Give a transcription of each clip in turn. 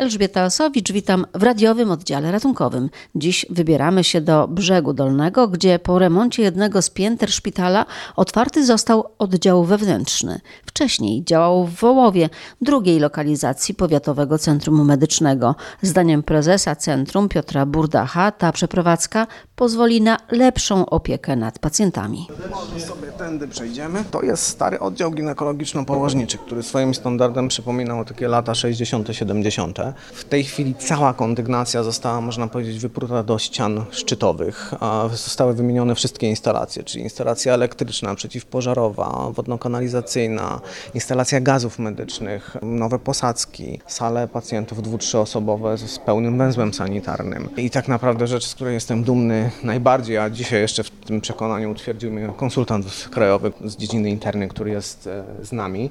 Elżbieta Osowicz, witam w radiowym oddziale ratunkowym. Dziś wybieramy się do Brzegu Dolnego, gdzie po remoncie jednego z pięter szpitala otwarty został oddział wewnętrzny. Wcześniej działał w Wołowie, drugiej lokalizacji Powiatowego Centrum Medycznego. Zdaniem prezesa centrum Piotra Burdacha ta przeprowadzka pozwoli na lepszą opiekę nad pacjentami. Tędy przejdziemy. To jest stary oddział ginekologiczno-położniczy, który swoim standardem przypominał takie lata 60., 70. W tej chwili cała kondygnacja została, można powiedzieć, wypruta do ścian szczytowych. Zostały wymienione wszystkie instalacje, czyli instalacja elektryczna, przeciwpożarowa, wodno-kanalizacyjna, instalacja gazów medycznych, nowe posadzki, sale pacjentów dwu, trzyosobowe z pełnym węzłem sanitarnym. I tak naprawdę rzecz, z której jestem dumny najbardziej, a dzisiaj jeszcze w tym przekonaniu utwierdził mnie konsultant krajowy z dziedziny internej, który jest e, z nami.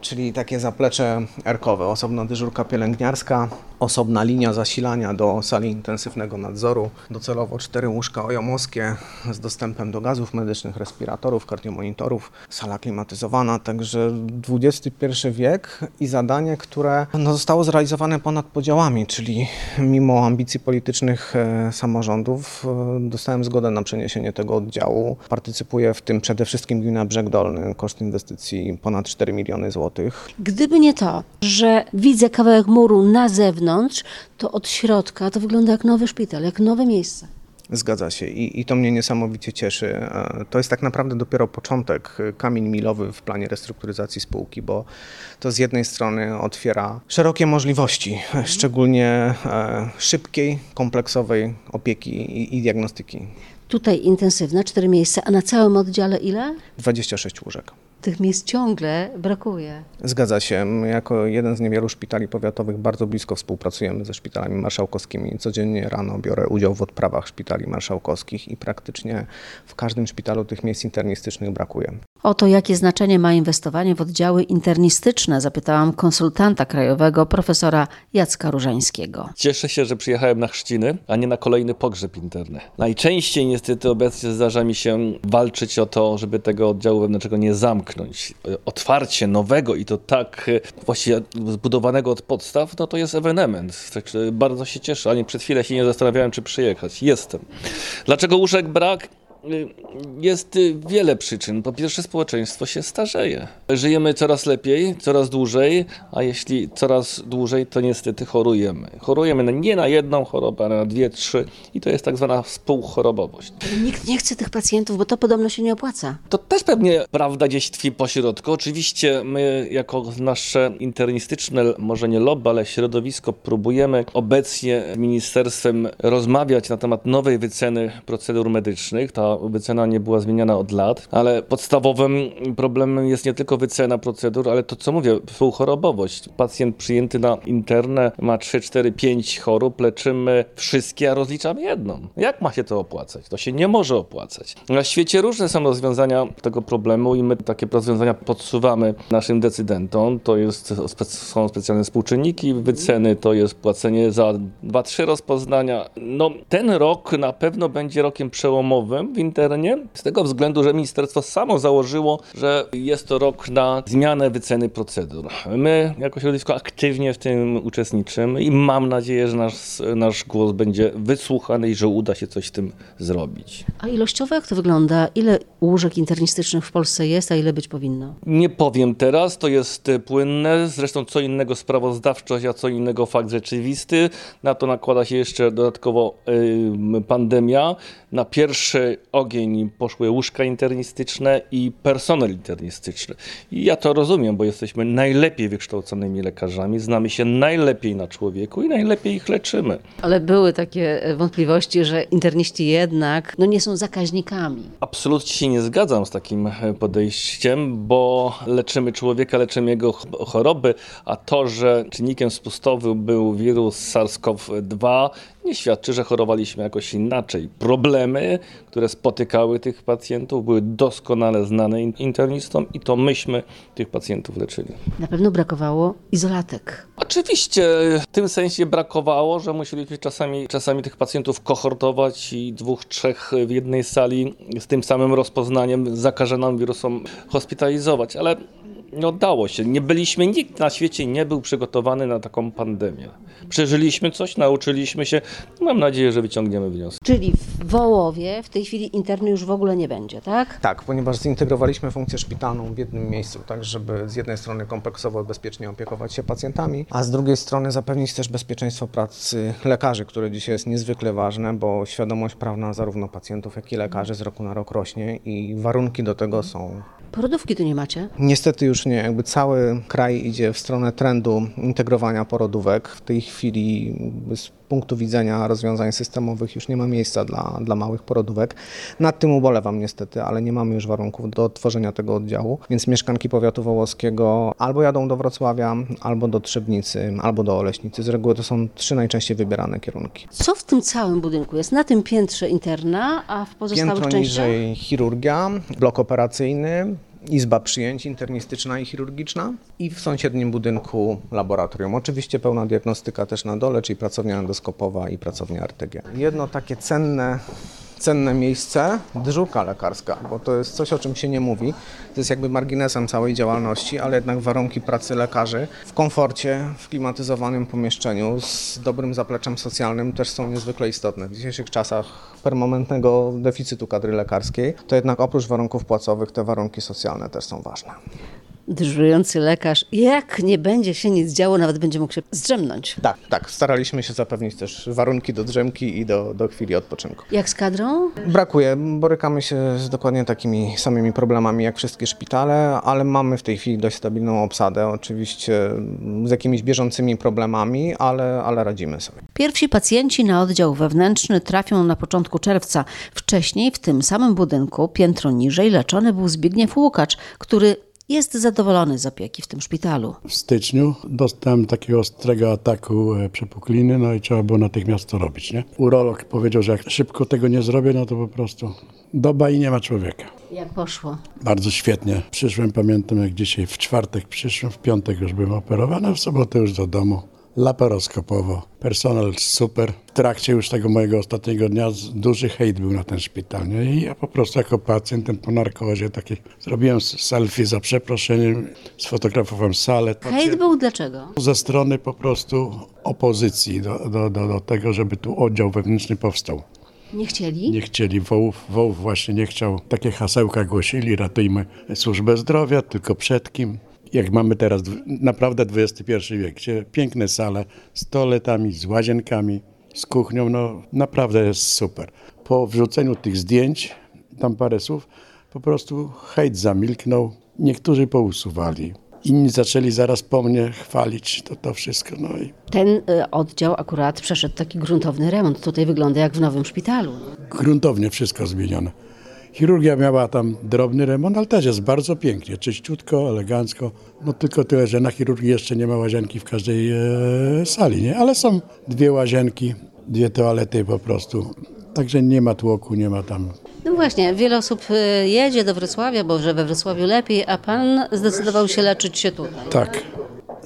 Czyli takie zaplecze erkowe, osobna dyżurka pielęgniarska, osobna linia zasilania do sali intensywnego nadzoru, docelowo cztery łóżka ojomowskie z dostępem do gazów medycznych, respiratorów, kardiomonitorów, sala klimatyzowana, także XXI wiek i zadanie, które no, zostało zrealizowane ponad podziałami, czyli mimo ambicji politycznych e, samorządów e, dostałem zgodę na przeniesienie tego oddziału. Partycypuje w tym przede wszystkim gmina Brzeg Dolny, koszt inwestycji ponad 4 miliony złotych. Gdyby nie to, że widzę kawałek muru na zewnątrz, to od środka to wygląda jak nowy szpital, jak nowe miejsce. Zgadza się I, i to mnie niesamowicie cieszy. To jest tak naprawdę dopiero początek, e, kamień milowy w planie restrukturyzacji spółki, bo to z jednej strony otwiera szerokie możliwości, e, szczególnie e, szybkiej, kompleksowej opieki i, i diagnostyki. Tutaj intensywna, cztery miejsca, a na całym oddziale ile? 26 łóżek. Tych miejsc ciągle brakuje. Zgadza się. My jako jeden z niewielu szpitali powiatowych bardzo blisko współpracujemy ze szpitalami marszałkowskimi. Codziennie rano biorę udział w odprawach szpitali marszałkowskich i praktycznie w każdym szpitalu tych miejsc internistycznych brakuje. O to, jakie znaczenie ma inwestowanie w oddziały internistyczne, zapytałam konsultanta krajowego profesora Jacka Różańskiego. Cieszę się, że przyjechałem na chrzciny, a nie na kolejny pogrzeb interny. Najczęściej niestety obecnie zdarza mi się walczyć o to, żeby tego oddziału wewnętrznego nie zamknąć. Otwarcie nowego i to tak e, właściwie zbudowanego od podstaw, no to jest ewenement. Także bardzo się cieszę, ani przed chwilą się nie zastanawiałem, czy przyjechać. Jestem. Dlaczego łóżek brak? Y, Jest y, wiele przyczyn. Po pierwsze, społeczeństwo się starzeje. Żyjemy coraz lepiej, coraz dłużej, a jeśli coraz dłużej, to niestety chorujemy. Chorujemy nie na jedną chorobę, ale na dwie, trzy i to jest tak zwana współchorobowość. Nikt nie chce tych pacjentów, bo to podobno się nie opłaca. To też pewnie prawda gdzieś tkwi po środku. Oczywiście my jako nasze internistyczne, może nie lobby, ale środowisko próbujemy obecnie z ministerstwem rozmawiać na temat nowej wyceny procedur medycznych. Ta wycena nie była zmieniana od lat, ale podstawowym problemem jest nie tylko wycena procedur, ale to co mówię, współchorobowość. Pacjent przyjęty na internę ma 3, 4, 5 chorób, leczymy wszystkie, a rozliczamy jedną. Jak ma się to opłacać? To się nie może opłacać. Na świecie różne są rozwiązania tego problemu i my takie rozwiązania podsuwamy naszym decydentom. To jest, są specjalne współczynniki wyceny, to jest płacenie za 2-3 rozpoznania. No, ten rok na pewno będzie rokiem przełomowym w internie, z tego względu, że ministerstwo samo założyło, że jest to rok na zmianę wyceny procedur. My jako środowisko aktywnie w tym uczestniczymy i mam nadzieję, że nasz, nasz głos będzie wysłuchany i że uda się coś z tym zrobić. A ilościowo jak to wygląda? Ile łóżek internistycznych w Polsce jest, a ile być powinno? Nie powiem teraz, to jest e, płynne, zresztą co innego sprawozdawczość, a co innego fakt rzeczywisty. Na to nakłada się jeszcze dodatkowo y, pandemia. Na pierwszy ogień poszły łóżka internistyczne i personel internistyczny. I ja to rozumiem, bo jesteśmy najlepiej wykształconymi lekarzami, znamy się najlepiej na człowieku i najlepiej ich leczymy. Ale były takie e, wątpliwości, że interniści jednak no, nie są zakaźnikami. Absolutnie się nie zgadzam z takim e, podejściem, bo leczymy człowieka, leczymy jego ch- choroby, a to, że czynnikiem spustowym był wirus SARS-CoV-2 nie świadczy, że chorowaliśmy jakoś inaczej. Problemy, które spotykały tych pacjentów były doskonale znane in- internistom i to myśmy tych pacjentów leczyli. Na pewno brakowało izolatek. Oczywiście w tym sensie brakowało, że musieliśmy czasami, czasami tych pacjentów kohortować i dwóch, trzech w jednej sali z tym samym rozpoznaniem zakażonym wirusem hospitalizować, ale nie udało się. Nie byliśmy, nikt na świecie nie był przygotowany na taką pandemię. Przeżyliśmy coś, nauczyliśmy się. Mam nadzieję, że wyciągniemy wnioski. Czyli w Wołowie w tej chwili interny już w ogóle nie będzie, tak? Tak, ponieważ zintegrowaliśmy funkcję szpitalną w jednym miejscu, tak żeby z jednej strony kompleksowo bezpiecznie opiekować się pacjentami, a z drugiej strony zapewnić też bezpieczeństwo pracy lekarzy, które dzisiaj jest niezwykle ważne, bo świadomość prawna zarówno pacjentów, jak i lekarzy z roku na rok rośnie i warunki do tego są Porodówki tu nie macie? Niestety już nie. Jakby cały kraj idzie w stronę trendu integrowania porodówek. W tej chwili z punktu widzenia rozwiązań systemowych już nie ma miejsca dla, dla małych porodówek. Nad tym ubolewam niestety, ale nie mamy już warunków do tworzenia tego oddziału, więc mieszkanki powiatu wołoskiego albo jadą do Wrocławia, albo do Trzebnicy, albo do Oleśnicy. Z reguły to są trzy najczęściej wybierane kierunki. Co w tym całym budynku jest? Na tym piętrze interna, a w pozostałych Piętro częściach? niżej chirurgia, blok operacyjny, izba przyjęć internistyczna i chirurgiczna i w sąsiednim budynku laboratorium. Oczywiście pełna diagnostyka też na dole, czyli pracownia endoskopowa i pracownia RTG. Jedno takie cenne cenne miejsce, dżuka lekarska, bo to jest coś, o czym się nie mówi. To jest jakby marginesem całej działalności, ale jednak warunki pracy lekarzy w komforcie, w klimatyzowanym pomieszczeniu z dobrym zapleczem socjalnym też są niezwykle istotne. W dzisiejszych czasach permanentnego deficytu kadry lekarskiej, to jednak oprócz warunków płacowych te warunki socjalne też są ważne. Dyżurujący lekarz, jak nie będzie się nic działo, nawet będzie mógł się zdrzemnąć. Tak, tak. Staraliśmy się zapewnić też warunki do drzemki i do, do chwili odpoczynku. Jak z kadrą? Brakuje. Borykamy się z dokładnie takimi samymi problemami jak wszystkie szpitale, ale mamy w tej chwili dość stabilną obsadę. Oczywiście z jakimiś bieżącymi problemami, ale, ale radzimy sobie. Pierwsi pacjenci na oddział wewnętrzny trafią na początku czerwca. Wcześniej w tym samym budynku, piętro niżej, leczony był Zbigniew Łukacz, który jest zadowolony z opieki w tym szpitalu. W styczniu dostałem takiego ostrego ataku e, przepukliny, no i trzeba było natychmiast to robić, nie? Urolog powiedział, że jak szybko tego nie zrobię, no to po prostu doba i nie ma człowieka. Jak poszło? Bardzo świetnie. Przyszłem, pamiętam jak dzisiaj w czwartek przyszłem, w piątek już byłem operowany, w sobotę już do domu. Laparoskopowo. Personel super. W trakcie już tego mojego ostatniego dnia duży hejt był na ten szpital. Nie? I ja po prostu jako pacjentem po narkozie taki zrobiłem selfie za przeproszeniem, sfotografowałem salę. Hejt był dlaczego? Ze strony po prostu opozycji do, do, do, do tego, żeby tu oddział wewnętrzny powstał. Nie chcieli? Nie chcieli wołów, wołów właśnie nie chciał. Takie hasełka głosili, ratujmy służbę zdrowia, tylko przed kim? Jak mamy teraz naprawdę XXI wiek, gdzie piękne sale z toaletami, z łazienkami, z kuchnią, no naprawdę jest super. Po wrzuceniu tych zdjęć, tam parę słów, po prostu hejt zamilknął, niektórzy pousuwali. Inni zaczęli zaraz po mnie chwalić to, to wszystko. No i Ten y, oddział akurat przeszedł taki gruntowny remont. Tutaj wygląda jak w nowym szpitalu. gruntownie wszystko zmienione. Chirurgia miała tam drobny remont, ale też jest bardzo pięknie, czyściutko, elegancko. No tylko tyle, że na chirurgii jeszcze nie ma łazienki w każdej e, sali, nie? Ale są dwie łazienki, dwie toalety po prostu. Także nie ma tłoku, nie ma tam No właśnie, wiele osób y, jedzie do Wrocławia, bo że we Wrocławiu lepiej, a pan zdecydował się leczyć się tutaj. Tak.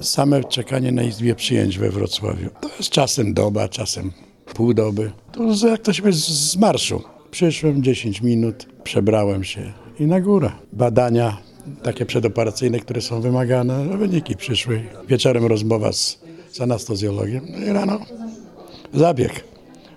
Same czekanie na izbie przyjęć we Wrocławiu. To jest czasem doba, czasem pół doby. To jak to się z marszu. Przyszłem 10 minut, przebrałem się i na górę. Badania takie przedoperacyjne, które są wymagane, wyniki przyszły. Wieczorem rozmowa z, z no i rano zabieg.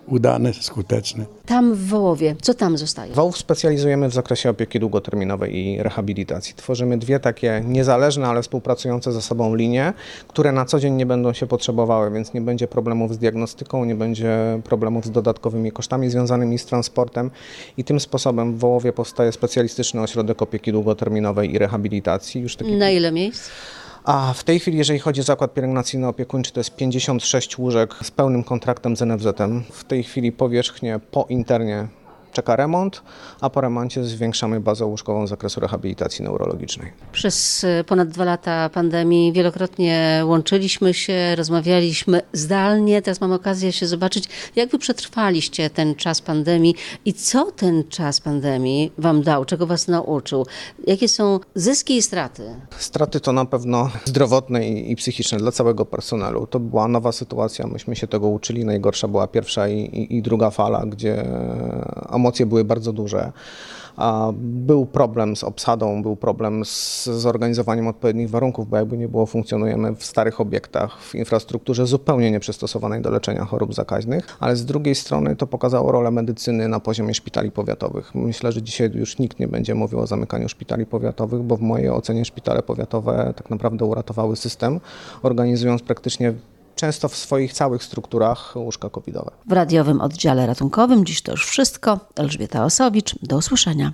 Udany, skuteczny. Tam w Wołowie, co tam zostaje? WOłW specjalizujemy w zakresie opieki długoterminowej i rehabilitacji. Tworzymy dwie takie niezależne, ale współpracujące ze sobą linie, które na co dzień nie będą się potrzebowały, więc nie będzie problemów z diagnostyką, nie będzie problemów z dodatkowymi kosztami związanymi z transportem i tym sposobem w Wołowie powstaje specjalistyczny ośrodek opieki długoterminowej i rehabilitacji. Już taki Na ile miejsc? A w tej chwili, jeżeli chodzi o zakład pielęgnacyjno-opiekuńczy, to jest 56 łóżek z pełnym kontraktem z NFZ-em. W tej chwili powierzchnię po internie czeka remont, a po remoncie zwiększamy bazę łóżkową z zakresu rehabilitacji neurologicznej. Przez y, ponad dwa lata pandemii wielokrotnie łączyliśmy się, rozmawialiśmy zdalnie. Teraz mamy okazję się zobaczyć, jak wy przetrwaliście ten czas pandemii i co ten czas pandemii wam dał, czego was nauczył, jakie są zyski i straty. Straty to na pewno zdrowotne i, i psychiczne dla całego personelu. To była nowa sytuacja, myśmy się tego uczyli. Najgorsza była pierwsza i, i, i druga fala, gdzie emocje były bardzo duże. Był problem z obsadą, był problem z zorganizowaniem odpowiednich warunków, bo jakby nie było, funkcjonujemy w starych obiektach, w infrastrukturze zupełnie nieprzystosowanej do leczenia chorób zakaźnych, ale z drugiej strony to pokazało rolę medycyny na poziomie szpitali powiatowych. Myślę, że dzisiaj już nikt nie będzie mówił o zamykaniu szpitali powiatowych, bo w mojej ocenie szpitale powiatowe tak naprawdę uratowały system, organizując praktycznie często w swoich całych strukturach łóżka covidowe. W radiowym oddziale ratunkowym dziś to już wszystko. Elżbieta Osowicz, do usłyszenia.